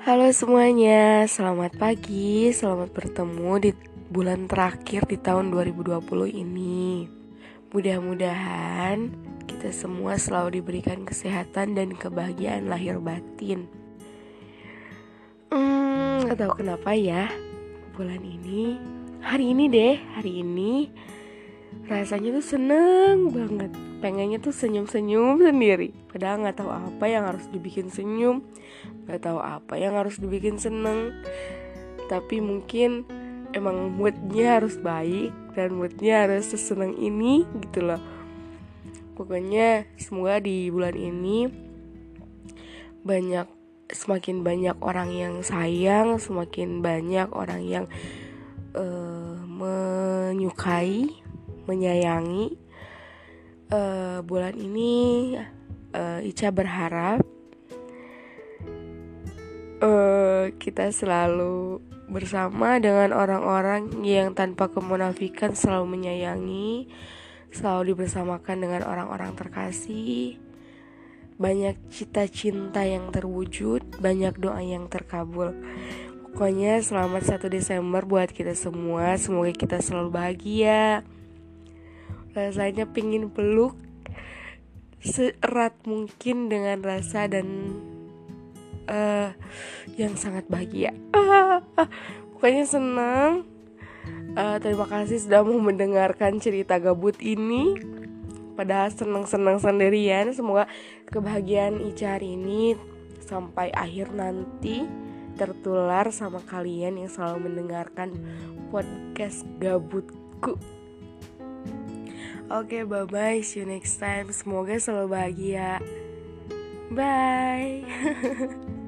Halo semuanya, selamat pagi, selamat bertemu di bulan terakhir di tahun 2020 ini. Mudah-mudahan kita semua selalu diberikan kesehatan dan kebahagiaan lahir batin. Hmm, gak tahu kenapa ya, bulan ini, hari ini deh, hari ini rasanya tuh seneng banget. Pengennya tuh senyum-senyum sendiri. Padahal nggak tahu apa yang harus dibikin senyum. Nggak tahu apa yang harus dibikin seneng. Tapi mungkin emang moodnya harus baik dan moodnya harus seseneng ini gitu loh. Pokoknya semoga di bulan ini banyak semakin banyak orang yang sayang semakin banyak orang yang uh, menyukai menyayangi uh, bulan ini uh, Ica berharap uh, kita selalu bersama dengan orang-orang yang tanpa kemunafikan selalu menyayangi, selalu dibersamakan dengan orang-orang terkasih. Banyak cita cinta yang terwujud, banyak doa yang terkabul. Pokoknya selamat 1 Desember buat kita semua. Semoga kita selalu bahagia rasanya pingin peluk seerat mungkin dengan rasa dan uh, yang sangat bahagia. Pokoknya senang. Uh, terima kasih sudah mau mendengarkan cerita gabut ini. Padahal senang-senang sendirian. Semoga kebahagiaan Ica ini sampai akhir nanti tertular sama kalian yang selalu mendengarkan podcast gabutku. Oke, okay, bye bye. See you next time. Semoga selalu bahagia. Bye.